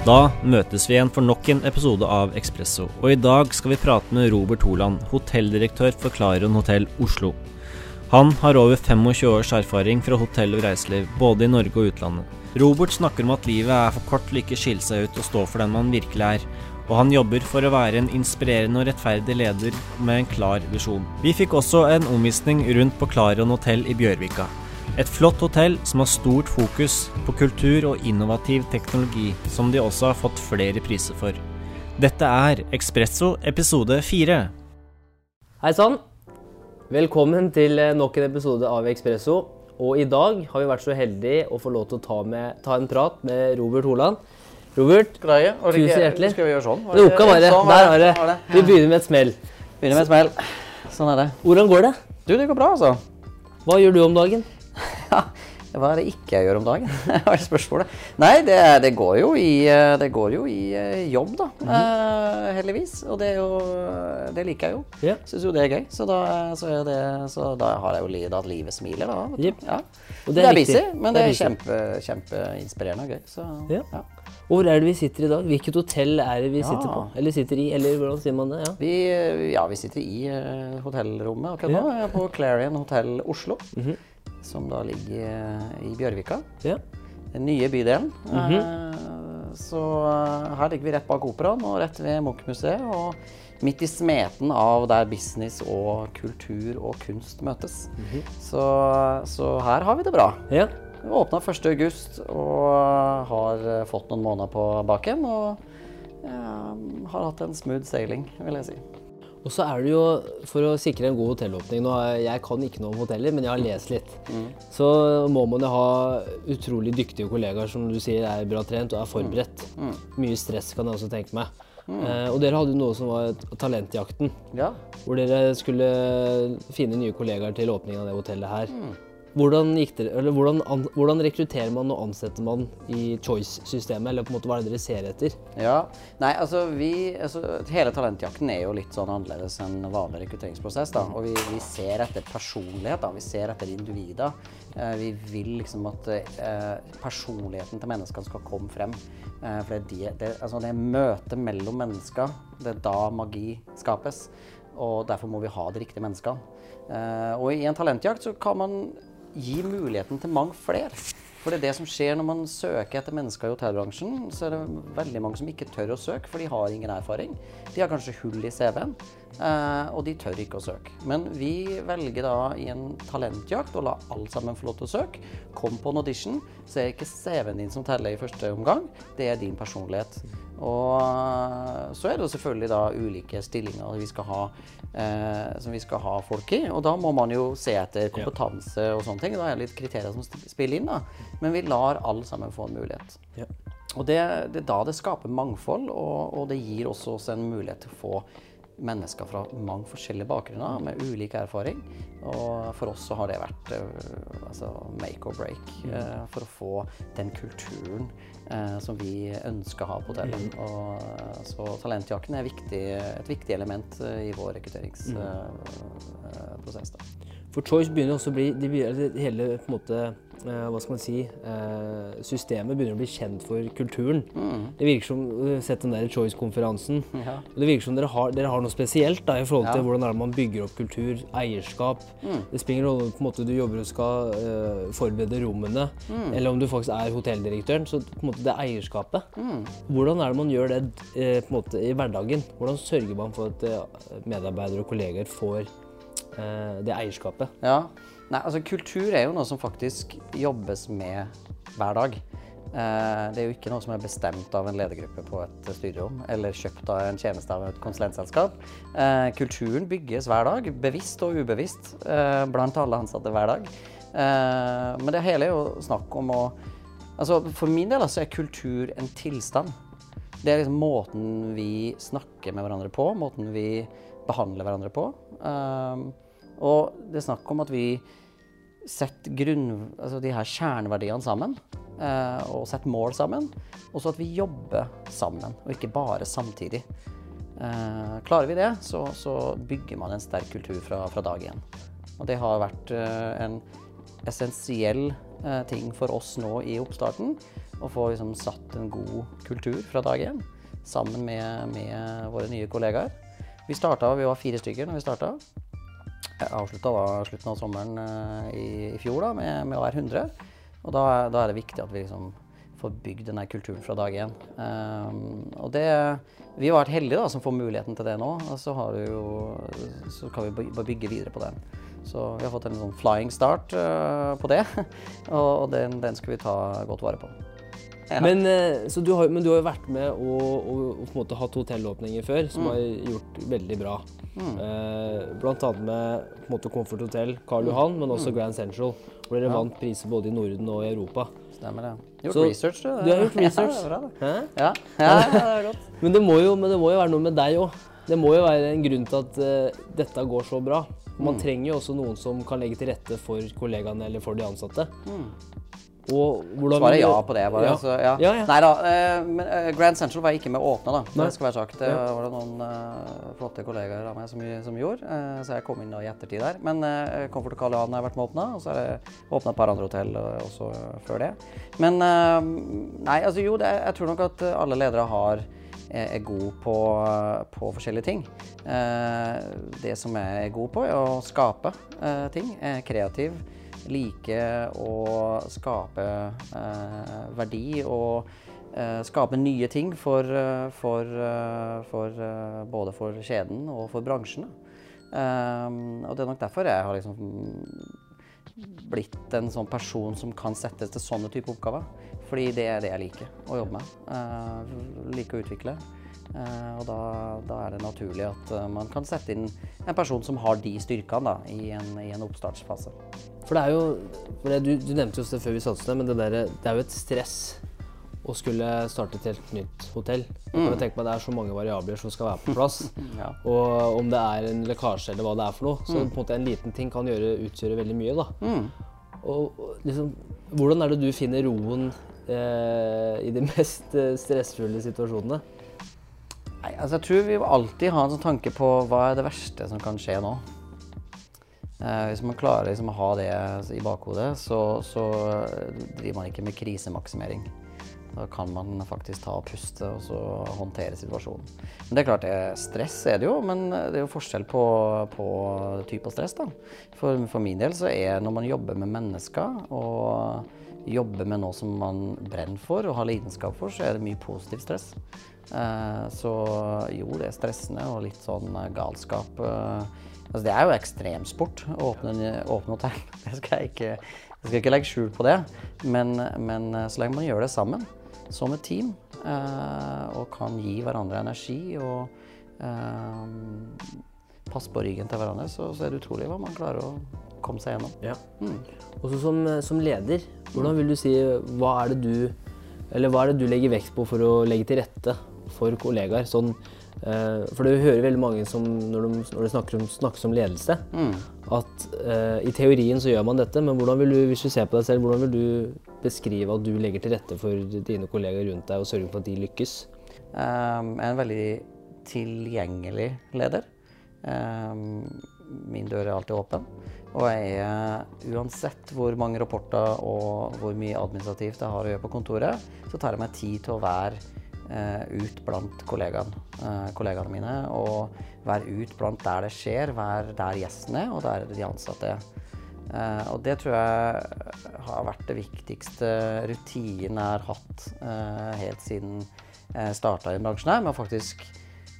Da møtes vi igjen for nok en episode av Ekspresso, og i dag skal vi prate med Robert Holand, hotelldirektør for Clarion hotell Oslo. Han har over 25 års erfaring fra hotell og reiseliv, både i Norge og utlandet. Robert snakker om at livet er for kort til ikke skille seg ut og stå for den man virkelig er, og han jobber for å være en inspirerende og rettferdig leder med en klar visjon. Vi fikk også en omvisning rundt på Clarion hotell i Bjørvika. Et flott hotell som har stort fokus på kultur og innovativ teknologi, som de også har fått flere priser for. Dette er Ekspresso episode fire. Hei sann! Velkommen til eh, nok en episode av Ekspresso. Og i dag har vi vært så heldige å få lov til å ta, med, ta en prat med Robert Holand. Robert, Greie. Tusen hjertelig. Skal vi gjøre sånn? Det oka bare. Sånn Der har det. det. Det. Vi begynner med et smell. Begynner med et smell. Sånn er det. Hvordan går det? Du, det går bra, altså. Hva gjør du om dagen? Ja, hva er det ikke jeg gjør om dagen? Hva er spørsmålet. Nei, det, det, går jo i, eh, det går jo i eh, jobb, da. Mhm. eh, heldigvis. Og det, jo, det liker jeg jo. Yeah. Syns jo det er gøy. Så da, så er det, så da har jeg jo li- da at livet smiler, da. Jepp. Ja. Det er, er busy, men det er, kjempe, kjempeinspirerende og gøy. Så yeah. ja. Og hvor er det vi sitter i dag? Hvilket hotell er det vi Ja. sitter på? Eller sitter i, eller hvordan sier man det? Ja. Vi, ja, vi sitter i uh, hotellrommet akkurat nå. Er på Clarion hotell Oslo. Mhm. Som da ligger eh, i Bjørvika. ja. Den nye bydelen. Mm -hmm. så eh, her ligger vi rett bak operaen og rett ved Munch-museet. Og midt i smeten av der business og kultur og kunst møtes. Mhm. så, så her har vi det bra. ja. Vi åpna 1.8 og har fått noen måneder på baken. Og ja, har hatt en smooth sailing, vil jeg si. Og så er det jo, for å sikre en god hotellåpning nå, Jeg kan ikke noe om hoteller, men jeg har lest litt. Så må man jo ha utrolig dyktige kollegaer som du sier er bra trent og er forberedt. Mye stress kan jeg også tenke meg. Eh, og dere hadde jo noe som var Talentjakten. Ja. Hvor dere skulle finne nye kollegaer til åpningen av det hotellet her. Hvordan, dere, hvordan, an, hvordan rekrutterer man og ansetter man i Choice-systemet? Eller på en måte hva er det dere ser etter? Ja. Nei, altså vi altså, Hele talentjakten er jo litt sånn annerledes enn vanlig rekrutteringsprosess. da, Og vi, vi ser etter personlighet. da, Vi ser etter individer. Eh, vi vil liksom at eh, personligheten til menneskene skal komme frem. Eh, for det er, de, det, altså, det er møtet mellom mennesker. Det er da magi skapes. Og derfor må vi ha de riktige menneskene. Eh, og i en talentjakt så kan man gi muligheten til mange flere. For det er det som skjer når man søker etter mennesker i hotellbransjen. Så er det veldig mange som ikke tør å søke, for de har ingen erfaring. De har kanskje hull i CV-en, eh, og de tør ikke å søke. Men vi velger da i en talentjakt å la alle sammen få lov til å søke. Kom på en audition, så er det ikke CV-en din som teller i første omgang, det er din personlighet. Og så er det selvfølgelig da ulike stillinger vi ha, eh, som vi skal ha folk i. Og da må man jo se etter kompetanse og sånne ting. Da er det litt kriterier som spiller inn. da. Men vi lar alle sammen få en mulighet. Ja. Og det, det er da det skaper mangfold, og, og det gir også oss en mulighet til å få mennesker fra mange forskjellige bakgrunner med ulik erfaring. Og for oss så har det vært eh, altså make or break eh, for å få den kulturen eh, som vi ønsker å ha på hotellet. Og, eh, så talentjakten er viktig, et viktig element eh, i vår rekrutteringsprosess. da. For Choice begynner også å bli de begynner, Hele på en måte, eh, hva skal man si, eh, systemet begynner å bli kjent for kulturen. Det virker som uh, Sett den der Choice-konferansen. Ja. Det virker som dere har, dere har noe spesielt da, i forhold til Ja. hvordan er man bygger opp kultur, eierskap. Det spiller rolle på en måte du jobber og skal eh, forberede rommene, eller om du faktisk er hotelldirektøren. Så på en måte det eierskapet. Hvordan er det man gjør det eh, på en måte i hverdagen? Hvordan sørger man for at eh, medarbeidere og kolleger får eh, det eierskapet? Ja. Nei, altså kultur er jo noe som faktisk jobbes med hver dag. Eh, det er jo ikke noe som er bestemt av en ledergruppe på et styrerom, eller kjøpt av en tjeneste av et konsulentselskap. Eh, kulturen bygges hver dag, bevisst og ubevisst, eh, blant alle ansatte hver dag. Eh, men det hele er jo snakk om å Altså, for min del altså, er kultur en tilstand. Det er liksom måten vi snakker med hverandre på, måten vi behandler hverandre på. Og det er snakk om at vi setter grunn, altså de her kjerneverdiene sammen, eh, og setter mål sammen. Og så at vi jobber sammen, og ikke bare samtidig. Eh, klarer vi det, så, så bygger man en sterk kultur fra, fra dag én. Og det har vært eh, en essensiell ting for oss nå i oppstarten. Å få liksom satt en god kultur fra dag én sammen med, med våre nye kollegaer. Vi starta, vi var fire stykker når vi starta. Jeg avslutta slutten av sommeren eh, i, i fjor da, med, med, å være 100. Og da, da, er det viktig at vi liksom får bygd denne kulturen fra dag én. Um, og det Vi har vært heldige da, som får muligheten til det nå. Og så, jo, så kan vi bare bygge videre på den. Så vi har fått en sånn flying start uh, på det. og den, den skal vi ta godt vare på. Ja. Men, eh, du har, men, du har, jo vært med og, og, og på en måte hatt hotellåpninger før som mm. har gjort veldig bra. Mm. Eh, blant annet med på en måte Comfort Hotel, Karl mm. Johan, men også mm. Grand Central. Hvor dere ja. vant priser både i Norden og i Europa. Stemmer det. Gjort Så, research, du. Du har gjort research. Ja, det er bra, det. Ja. ja, det er godt. men, det jo, men, det må jo, være noe med deg òg. Det må jo være en grunn til at uh, dette går så bra. Man mm. trenger jo også noen som kan legge til rette for kollegaene eller for de ansatte. Mm. Og Svaret ja på det. bare. Ja. Så, ja. Ja, Nei da. Eh, men, eh, Grand Central var jeg ikke med å åpne, da. Det skal være sagt. Det var det noen uh, flotte kollegaer av meg som, som gjorde. Uh, så jeg kom inn i ettertid der. Men uh, Comfort Karl Johan har jeg vært med å åpne, og så har jeg åpna et par andre hotell også før det. Men nei, altså jo, det, jeg tror nok at alle ledere har er god på, på forskjellige ting. det som jeg er god på, er å skape ting. Jeg er kreativ liker å skape eh, verdi og eh, skape nye ting for, eh, for, eh, for eh, både for kjeden og for bransjen. Um, og det er nok derfor jeg har liksom blitt en sånn person som kan settes til sånne type oppgaver. Fordi det er det jeg liker å jobbe med. Uh, liker å utvikle. Uh, og da, da, er det naturlig at uh, man kan sette inn en person som har de styrkene da, i, en, i en oppstartsfase. For det er jo det, du, du, nevnte jo det før vi satte oss ned, men det, der, det er jo et stress å skulle starte et helt nytt hotell. Mm. Tenk på meg Det er så mange variabler som skal være på plass. ja. Og om det er en lekkasje eller hva det er for noe. Så mm. på en en liten ting kan gjøre, utgjøre veldig mye. da. Mm. Og liksom, Hvordan er det du finner roen eh, i de mest eh, stressfulle situasjonene? Nei, altså Jeg tror vi alltid har en sånn tanke på hva er det verste som kan skje nå. Eh, hvis man klarer liksom, å ha det i bakhodet, så, så, driver man ikke med krisemaksimering. Da kan man faktisk ta og puste og så håndtere situasjonen. Men det er klart, er stress er det jo, men det er jo forskjell på, på type stress. da. For, for min del så er når man jobber med mennesker og jobber med noe som man brenner for og har lidenskap for, så er det mye positivt stress. Eh, så jo, det er stressende og litt sånn eh, galskap. Eh, altså, det er jo ekstremsport å åpne, åpne hotell. Det skal jeg ikke, jeg skal ikke legge skjul på det. Men, men, så lenge man gjør det sammen, som et team, og kan gi hverandre energi og passe på ryggen til hverandre, så, så, er det utrolig hva man klarer å komme seg gjennom. Ja. Mm. Også som, som, leder, hvordan vil du si hva er det du eller hva er det du legger vekt på for å legge til rette for kollegaer? Sånn, uh, for du hører veldig mange som, når de, når de snakker, om, snakker, om, ledelse, mm. at uh, i teorien så gjør man dette, men hvordan vil du, hvis du ser på deg selv, hvordan vil du beskrive at du legger til rette for dine kollegaer rundt deg og sørger for at de lykkes? Um, en veldig tilgjengelig leder. Um, min dør er alltid åpen. Og jeg uansett hvor mange rapporter og hvor mye administrativt jeg har å gjøre på kontoret, så tar jeg meg tid til å være Eh, ut blant kollegaene, eh, kollegaene mine. Og være ut blant der det skjer, være der gjesten er, og der de ansatte er. Uh, og det tror jeg har vært det viktigste rutinen jeg har hatt helt siden jeg starta i bransjen her, med å faktisk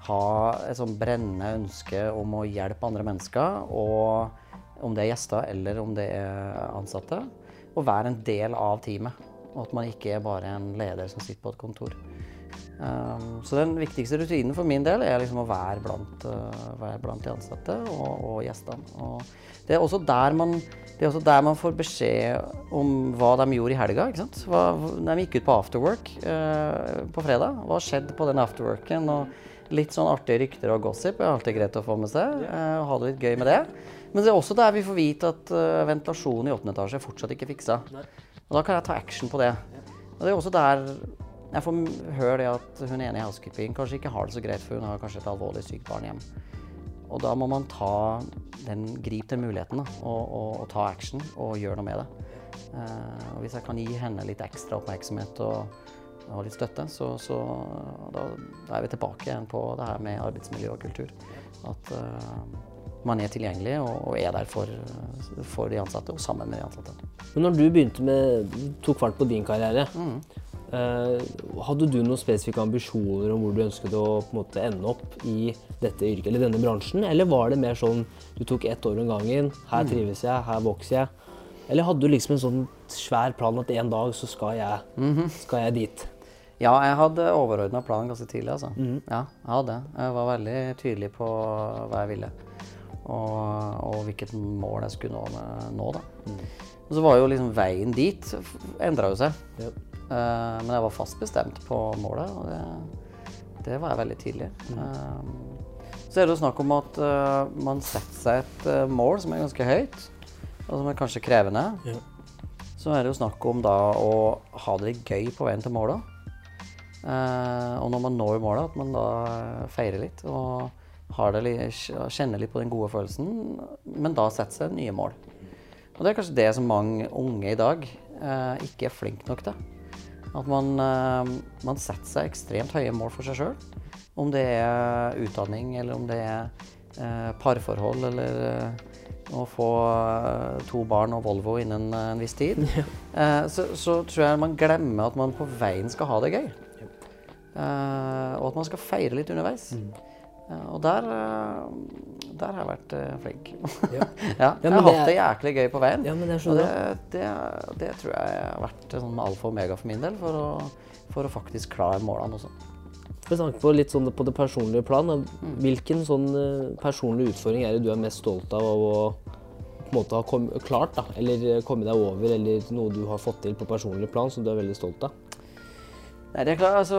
ha et sånn brennende ønske om å hjelpe andre mennesker, og om det er gjester eller om det er ansatte, og være en del av teamet. Og at man ikke er bare en leder som sitter på et kontor. Um, så den viktigste rutinen for min del er liksom å være blant, uh, være blant de ansatte og, og gjestene. Og det, er også der man, det er også der man får beskjed om hva de gjorde i helga. ikke? Hva, de gikk ut på afterwork uh, på fredag. Hva skjedde på den afterworken? Og litt sånn artige rykter og gossip er alltid greit å få med seg. Uh, ha det litt gøy med det. Men det er også der vi får vite at ventilasjonen i åttende etasje fortsatt ikke er fiksa. Og da kan jeg ta action på det. Og det er også der jeg får høre det at hun ene i housekeeping kanskje ikke har det så greit, for hun har kanskje et alvorlig sykt barn hjemme. Og da må man ta den, gripe den muligheten da, og, og, og, ta action og gjøre noe med det. Uh, og hvis jeg kan gi henne litt ekstra oppmerksomhet og, og litt støtte, så, så da, da, er vi tilbake igjen på det her med arbeidsmiljø og kultur. At uh, man er tilgjengelig og, og er der for, for, de ansatte og sammen med de ansatte. Men når du begynte med, tok fart på din karriere, mm. Uh, hadde du noen spesifikke ambisjoner om hvor du ønsket å måte, ende opp i dette yrket eller denne bransjen? Eller var det mer sånn du tok ett år om gangen, her mm. trives jeg, her vokser jeg? Eller hadde du liksom en sånn svær plan at en dag så skal jeg, -hmm. skal jeg dit? Ja, jeg hadde overordna plan ganske tidlig. altså. Mm. Ja, Jeg hadde. Jeg var veldig tydelig på hva jeg ville. Og, og hvilket mål jeg skulle nå. nå da. Mm. Og så var jo liksom veien dit endra jo seg. Ja. Uh, men jeg var fast bestemt på målet, og det, det var jeg veldig tidlig. Mm. så er det jo snakk om at uh, man setter seg et mål som er ganske høyt og som er kanskje krevende, ja. så er det jo snakk om da å ha det gøy på veien til målet. Eh, og når man når målet, at man da feirer litt og litt, kjenner litt på den gode følelsen, men da setter seg nye mål. Og det er kanskje det som mange unge i dag eh, ikke er flinke nok til. At man, eh, man, setter seg ekstremt høye mål for seg sjøl. Om det er utdanning, eller om det er eh, parforhold, eller eh, å få to barn og Volvo innen en viss tid, ja. Så, så, tror jeg man glemmer at man på veien skal ha det gøy. Og at man skal feire litt underveis. Mm. og der, der har jeg vært flink. Ja. ja jeg har hatt det jæklig gøy på veien. og det, det, det, tror jeg har vært sånn alfa og omega for min del, for å, for å faktisk klare målene også. For å snakke på litt sånn på det personlige plan, mm. hvilken sånn eh, personlig utfordring er det du er mest stolt av å på en måte ha klart, da, eller eh, kommet deg over, eller noe du har fått til på personlig plan som du er veldig stolt av? Nei, det er klart, altså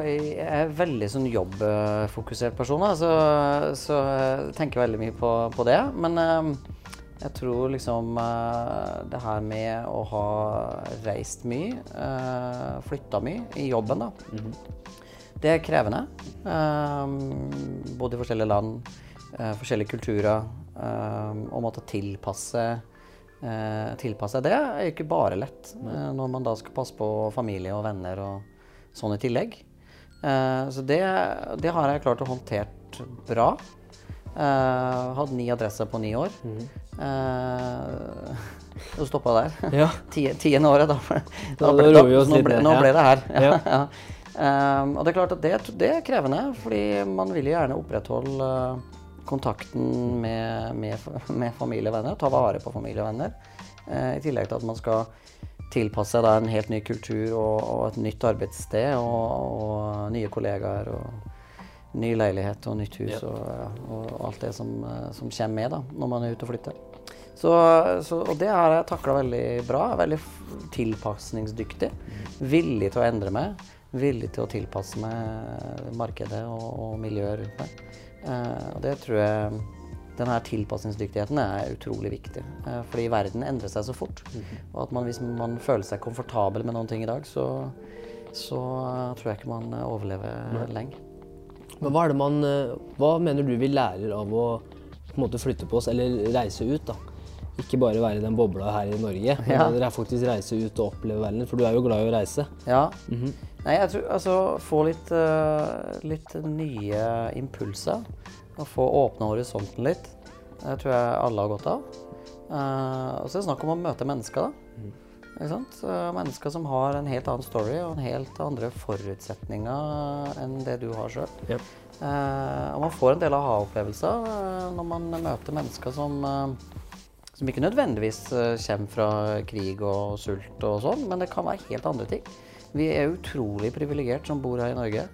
Jeg er veldig sånn jobbfokusert person, så, så jeg tenker veldig mye på, på det. Men eh, jeg tror liksom det her med å ha reist mye, flytta mye i jobben, da. Mm -hmm. Det er krevende. Um, både i forskjellige land, uh, forskjellige kulturer. Å måtte tilpasse, uh, tilpasse det er ikke bare lett eh, når man da skal passe på familie og venner og sånn i tillegg. så det, det, har jeg klart å håndtert bra. Eh, hadde ni adresser på ni år. Mm. Eh, og stoppa der. Ja. Tiende året, da. da, ble, da nå, ble, nå, ble, det her. Ja. ja. Um, og det er klart at det, det, er krevende, fordi man vil gjerne opprettholde kontakten med, med, med familie og venner, ta vare på familie og venner. Uh, I tillegg til at man skal tilpasse seg en helt ny kultur og, og et nytt arbeidssted og, og, nye kollegaer og ny leilighet og nytt hus og, og, alt det som, som, kommer med da, når man er ute og flytter. Så, så, og det har jeg takla veldig bra. Veldig tilpasningsdyktig. Mm. Villig til å endre meg villig til å tilpasse meg markedet og, og miljøet rundt meg. Eh, og det tror jeg denne tilpasningsdyktigheten er utrolig viktig. Eh, fordi verden endrer seg så fort. Mhm. Og at man, hvis man føler seg komfortabel med noen ting i dag, så, så tror jeg ikke man overlever lenge. Men hva, man, eh, hva mener du vi lærer av å på måte flytte på oss, eller reise ut? da? Ikke bare være i den bobla her i Norge, men ja. faktisk reise ut og oppleve verden. For du er jo glad i å reise. Ja. Mm -hmm. Nei, jeg tror altså få litt, uh, litt nye impulser. Og få åpne horisonten litt. Det tror jeg alle har godt av. Uh, og så er det snakk om å møte mennesker, da. Mm. Ikke sant? Uh, mennesker som har en helt annen story og en helt andre forutsetninger enn det du har sjøl. Yep. og man får en del aha-opplevelser når man møter mennesker som som ikke nødvendigvis kommer fra krig og sult og sånn, men det kan være helt andre ting. Vi er utrolig privilegert som bor her i Norge.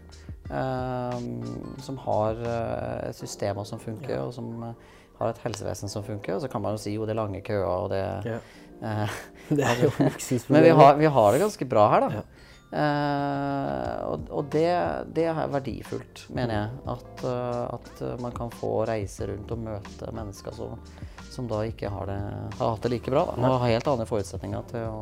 Um, som har uh, systemer som funker, og som uh, har et helsevesen som funker. Og så kan man jo si jo det er lange køer og det ja. Det er jo Men vi har, vi har, det ganske bra her, da. Ja. Og, og det, det, er verdifullt, mener jeg. At, at, man kan få reise rundt og møte mennesker som, som da ikke har, det, har hatt det like bra. Da, og har helt andre forutsetninger til å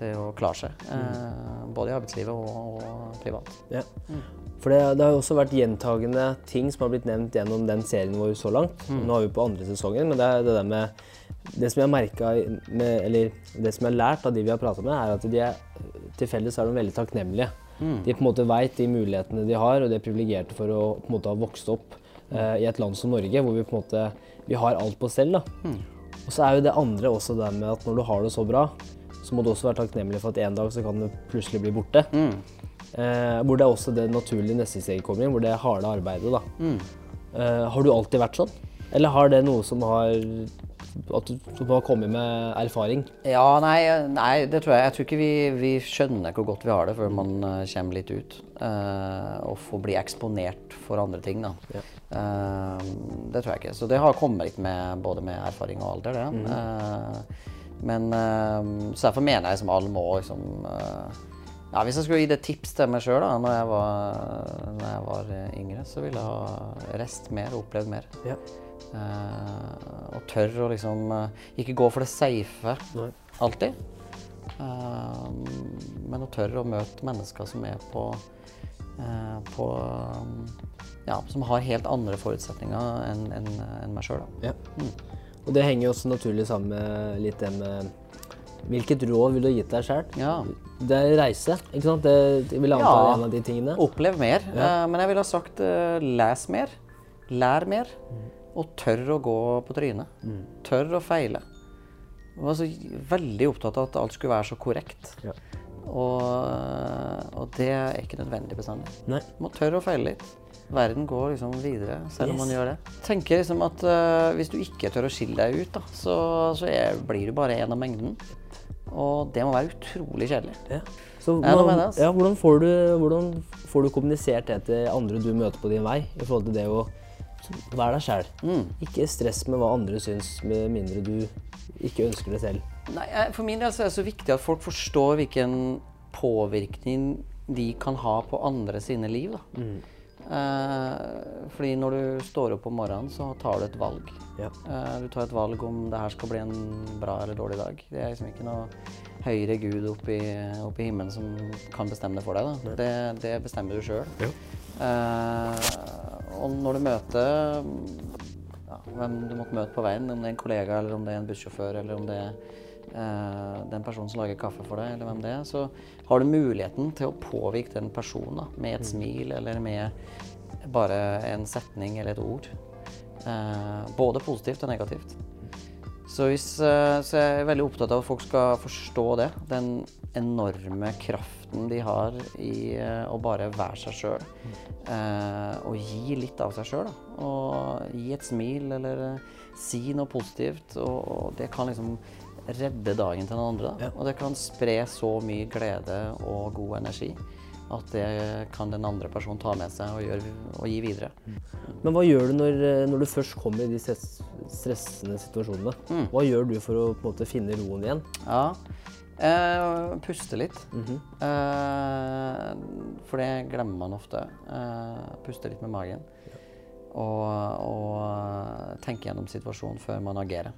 til å klare seg. Mm. Eh, både i arbeidslivet og, og privat. Ja. Mm. For det, det, har jo også vært gjentagende ting som har blitt nevnt gjennom den serien vår så langt. Mm. Nå er vi på andre sesongen, men det er det der med det som jeg merka Eller det som jeg har lært av de vi har prata med, er at de er til felles er de veldig takknemlige. De på en måte veit de mulighetene de har, og de er privilegerte for å måte ha vokst opp uh, i et land som Norge, hvor vi på en måte vi har alt på stell. Mm. Og så er jo det andre også det med at når du har det så bra, så må du også være takknemlig for at en dag så kan det plutselig bli borte. Eh, hvor det er også det naturlige neste steget kommer inn, hvor det er harde arbeidet. da. Eh, har du alltid vært sånn? Eller har det noe som har at du, har kommet med erfaring? Ja, nei, nei, det tror jeg. Jeg tror ikke vi, vi skjønner hvor godt vi har det før man eh, kommer litt ut. Uh, og får bli eksponert for andre ting, da. Ja. Uh, det tror jeg ikke. Så det har kommet litt med både med erfaring og alder, det. Mm. Uh, men Så derfor mener jeg liksom alle må liksom ja, Hvis jeg skulle gi det tips til meg sjøl da når jeg var, når jeg var yngre, så ville jeg ha reist mer og opplevd mer. Ja. Eh, og tør å liksom eh, ikke gå for det safe Nei. alltid. Eh, men å tørre å møte mennesker som er på, på Ja, som har helt andre forutsetninger enn en, en meg sjøl. Ja. Og det henger jo også naturlig sammen med litt det med Hvilket råd ville du gitt deg sjøl? Ja. Det er reise, ikke sant? Det vil anta Ja. en av de tingene. Opplev mer. Ja. men jeg ville ha sagt les mer. Lær mer. Og tør å gå på trynet. Tør å feile. Jeg var så veldig opptatt av at alt skulle være så korrekt. Ja. Og, og det er ikke nødvendig bestandig. Nei. Man må tørre å feile litt. Verden går liksom videre selv om Yes. man gjør det. Tenker liksom at uh, Hvis du ikke tør å skille deg ut, da, så, så er, blir du bare en av mengden. Og det må være utrolig kjedelig. Ja. Så man, ass. ja, hvordan, får du, hvordan får du kommunisert det til andre du møter på din vei, i forhold til det å være deg sjæl? Mm. Ikke stress med hva andre syns, med mindre du ikke ønsker det selv. Nei, For min del så er det så viktig at folk forstår hvilken påvirkning de kan ha på andre sine liv. Da. Eh, fordi når du står opp om morgenen, så tar du et valg. Ja. Eh, du tar et valg om det her skal bli en bra eller dårlig dag. Det er liksom ikke noe høyere gud oppe i, oppe i himmelen som kan bestemme det for deg. Det, det bestemmer du sjøl. Og når du møter ja, hvem du måtte møte på veien, om det er en kollega eller om det er en bussjåfør eller om det er eh, den personen som lager kaffe for deg, eller hvem det er, så har du muligheten til å påvirke den personen da, med et smil eller med bare en setning eller et ord. Eh, både positivt og negativt. Så, hvis, eh, så jeg er veldig opptatt av at folk skal forstå det. Den enorme kraften de har i eh, å bare være seg sjøl. og gi litt av seg sjøl. Og gi et smil eller eh, si noe positivt. Og, det kan liksom redde dagen til den andre. Da. Og det kan spre så mye glede og god energi at det kan den andre personen ta med seg og, gjøre, og gi videre. Men hva gjør du når, eh, når du først kommer i de stressende situasjonene? Mm. Hva gjør du for å på en måte, finne roen igjen? Ja. Eh, puste litt. eh, for det glemmer man ofte. Eh, puste litt med magen. Og, og tenke gjennom situasjonen før man agerer.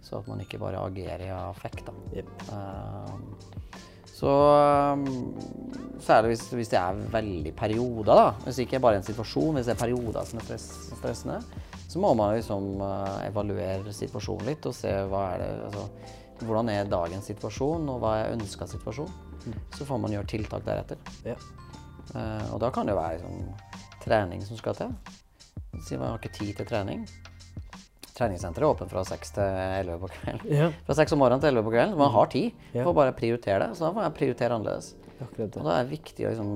Så at man ikke bare agerer i affekt. Da. Yep. Eh, så um, Særlig hvis, hvis det er veldig perioder, da. Hvis det ikke er bare en situasjon, hvis det er perioder som er stress, stressende, så må man liksom eh, evaluere situasjonen litt og se hva er det altså, Hvordan er dagens situasjon, og hva er ønska situasjon? Så får man gjøre tiltak deretter. Ja. Uh, og da kan det jo være liksom, trening som skal til. Si man har ikke tid til trening. Treningssenteret er åpent fra 6 til 11 på kvelden. Ja. Fra 6 om morgenen til 11 på kvelden. Man har tid. Ja. Får bare prioritere det. Så da får jeg prioritere annerledes. Og da er det viktig å liksom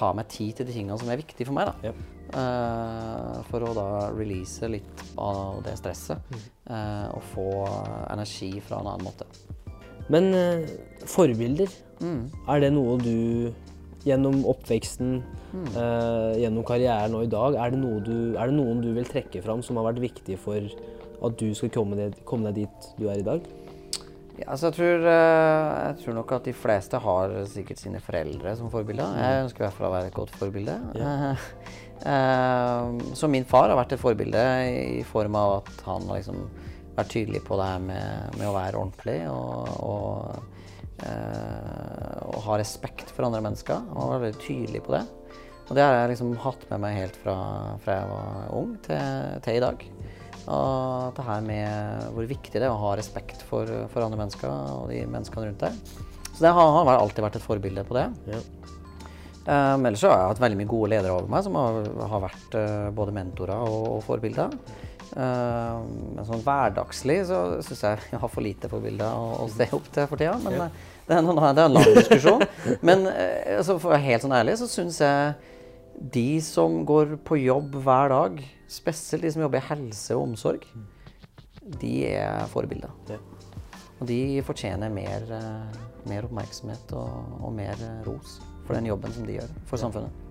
ta meg tid til de tingene som er viktige for meg. da. Yep. Uh, for å da release litt av det stresset. Mm. Uh, og få energi fra en annen måte. Men uh, forbilder, Mm. er det noe du gjennom oppveksten, Mm. gjennom karrieren og i dag, er det, du, er det noen du vil trekke fram som har vært viktig for at du skal komme deg, komme deg dit du er i dag? Ja, altså jeg, tror, eh, jeg tror nok at de fleste har sikkert sine foreldre som forbilder. Jeg ønsker i hvert fall å være et godt forbilde. Eh, eh, så min far har vært et forbilde i form av at han har liksom vært tydelig på det her med, med å være ordentlig og, og, eh, og ha respekt for andre mennesker. Han var veldig tydelig på det. Og det har jeg liksom hatt med meg helt fra, fra jeg var ung til, til i dag. Av det her med hvor viktig det er å ha respekt for, for andre mennesker og de menneskene rundt deg. Så det har, har alltid vært et forbilde på det. Ja. Um, ellers så har jeg hatt veldig mye gode ledere over meg som har, har vært uh, både mentorer og, og forbilder. Um, men sånn hverdagslig så syns jeg jeg har for lite forbilder å, å se opp til for tida. Men Ja. uh, det, er en, det er en lang diskusjon. men uh, altså, for å være helt sånn ærlig så syns jeg de som går på jobb hver dag, spesielt de som jobber i helse og omsorg, de er forbilder. Og de fortjener mer, eh, mer oppmerksomhet og, og mer eh, ros for den jobben som de gjør for samfunnet.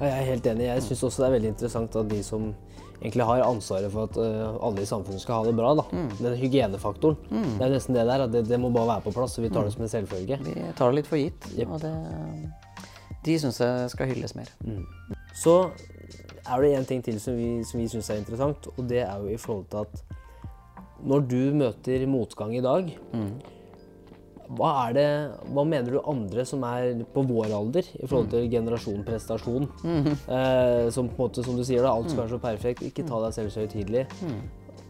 Ja, jeg er helt enig. Jeg syns også det er veldig interessant at de som egentlig har ansvaret for at øh, alle i samfunnet skal ha det bra, da. den hygienefaktoren. Det er nesten det der. At det, det må bare være på plass, så vi tar det som en selvfølge. Vi tar det litt for gitt, Yep. og det, de syns jeg skal hylles mer. Så er det en ting til som vi, som vi syns er interessant, og det er jo i forhold til at når du møter motgang i dag, hva, er det, hva mener du andre som er på vår alder i forhold til generasjon prestasjon? Eh, som på en måte, som du sier, da, alt skal være så perfekt, ikke ta deg selv så høytidelig.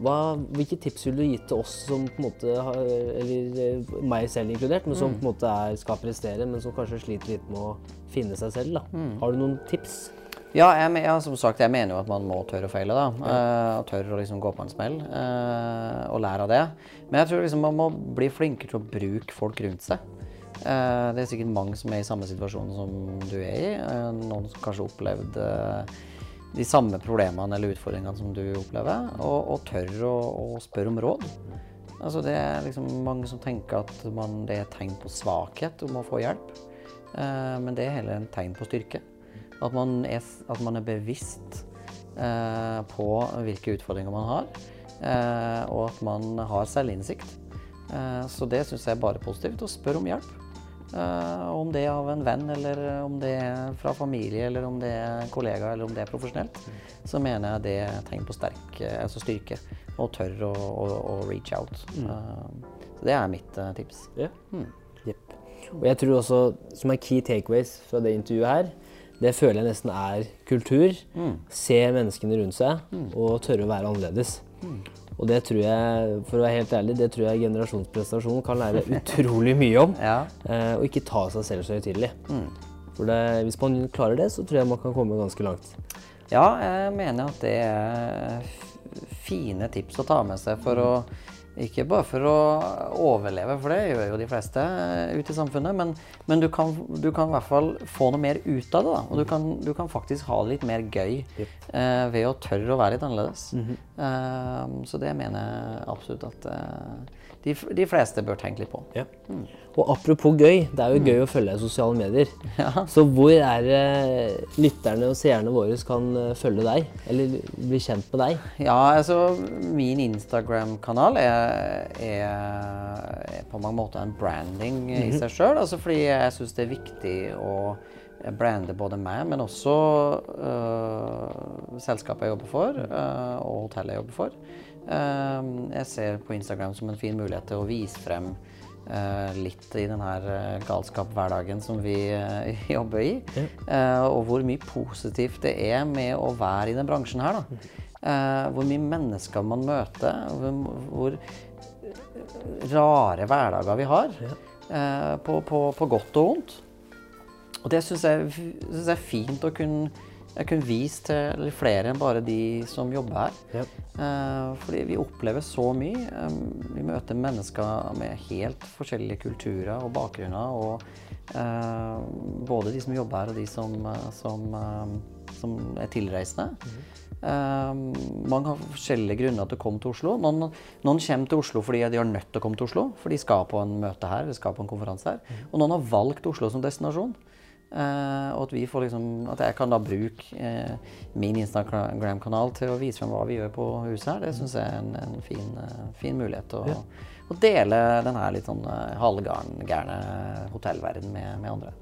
Hva, hvilke tips ville du gitt til oss som på en måte har, eller eh, meg selv inkludert, men som på en måte er, skal prestere, men som kanskje sliter litt med å finne seg selv? da? Har du noen tips? Ja, jeg, ja, som sagt, jeg mener jo at man må tørre å feile. da, eh, og Tørre å liksom gå på en smell eh, og lære av det. Men jeg tror liksom man må bli flinkere til å bruke folk rundt seg. Eh, det er sikkert mange som er i samme situasjon som du er i. Eh, noen som kanskje opplevde opplevd eh, de samme problemene eller utfordringene som du opplever, og, og tør å, å spørre om råd. Altså Det er liksom mange som tenker at man, det er tegn på svakhet om å få hjelp, eh, men det er heller en tegn på styrke. At man er, at man er bevisst eh, på hvilke utfordringer man har, eh, og at man har selvinnsikt. Eh, så det syns jeg er bare positivt. Å spørre om hjelp. Eh, om det er av en venn, eller om det er fra familie, eller om det er kollega, eller om det er profesjonelt, så mener jeg det er tegn på sterk, eh, altså styrke. Og tør å, å, å reach out. Eh, så det er mitt eh, tips. Ja. Yep. Og jeg tror også, som er key takeaways fra det intervjuet her, det føler jeg nesten er kultur. Se menneskene rundt seg, og tørre å være annerledes. Og det tror jeg, for å være helt ærlig, det tror jeg generasjonsprestasjon kan lære utrolig mye om. Ja. Eh, og ikke ta seg selv så høytidelig. For det, hvis man klarer det, så tror jeg man kan komme ganske langt. Ja, jeg mener at det er fine tips å ta med seg for å Ikke bare for å overleve, for det gjør jo de fleste ute i samfunnet, men, men du, kan, du kan i hvert fall få noe mer ut av det. da, Og du kan, du kan faktisk ha det litt mer gøy eh, ved å tørre å være litt annerledes. eh, så det mener jeg absolutt at eh, de, de fleste bør tenke litt på. Og apropos gøy, det er jo gøy å følge deg i sosiale medier. Så hvor er det lytterne og seerne våre kan eh, følge deg, eller bli kjent med deg? Ja, altså min Instagram-kanal er, er, er på mange måter en branding i seg sjøl. Altså fordi jeg syns det er viktig å brande både meg, men også øh, selskapet jeg jobber for, øh, og hotellet jeg jobber for. Eh, jeg ser på Instagram som en fin mulighet til å vise frem eh, litt i denne eh, galskap-hverdagen som vi eh, jobber i. Og hvor mye positivt det er med å være i denne bransjen her. da. Hvor mye mennesker man møter. Hvor, rare hverdager vi har. på, på, på godt og vondt. Og det syns jeg, synes jeg er fint å kunne, jeg kunne vist til flere enn bare de som jobber her. Ja. Eh, fordi vi opplever så mye. Eh, vi møter mennesker med helt forskjellige kulturer og bakgrunner. Og eh, både de som jobber her, og de som, som, som er tilreisende. Eh, mange har forskjellige grunner til å komme til Oslo. Noen, noen kommer til Oslo fordi de har nødt til å komme til Oslo, for de skal på en møte her, eller skal på en konferanse her. Og noen har valgt Oslo som destinasjon. Eh, og at, vi får liksom, at jeg kan da bruke eh, min Instagram-kanal til å vise frem hva vi gjør på huset her, det syns jeg er en, en fin, eh, fin mulighet til å, å dele den her litt sånn halvgærne hotellverden med, med andre.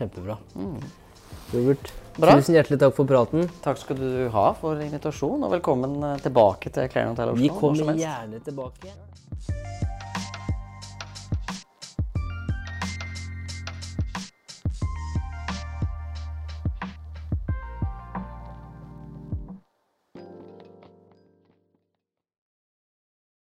Kjempebra. Robert, Bra. tusen hjertelig takk for praten. Takk skal du ha for invitasjonen, og velkommen tilbake til Clarion Hotel Oslo. Vi kommer gjerne tilbake.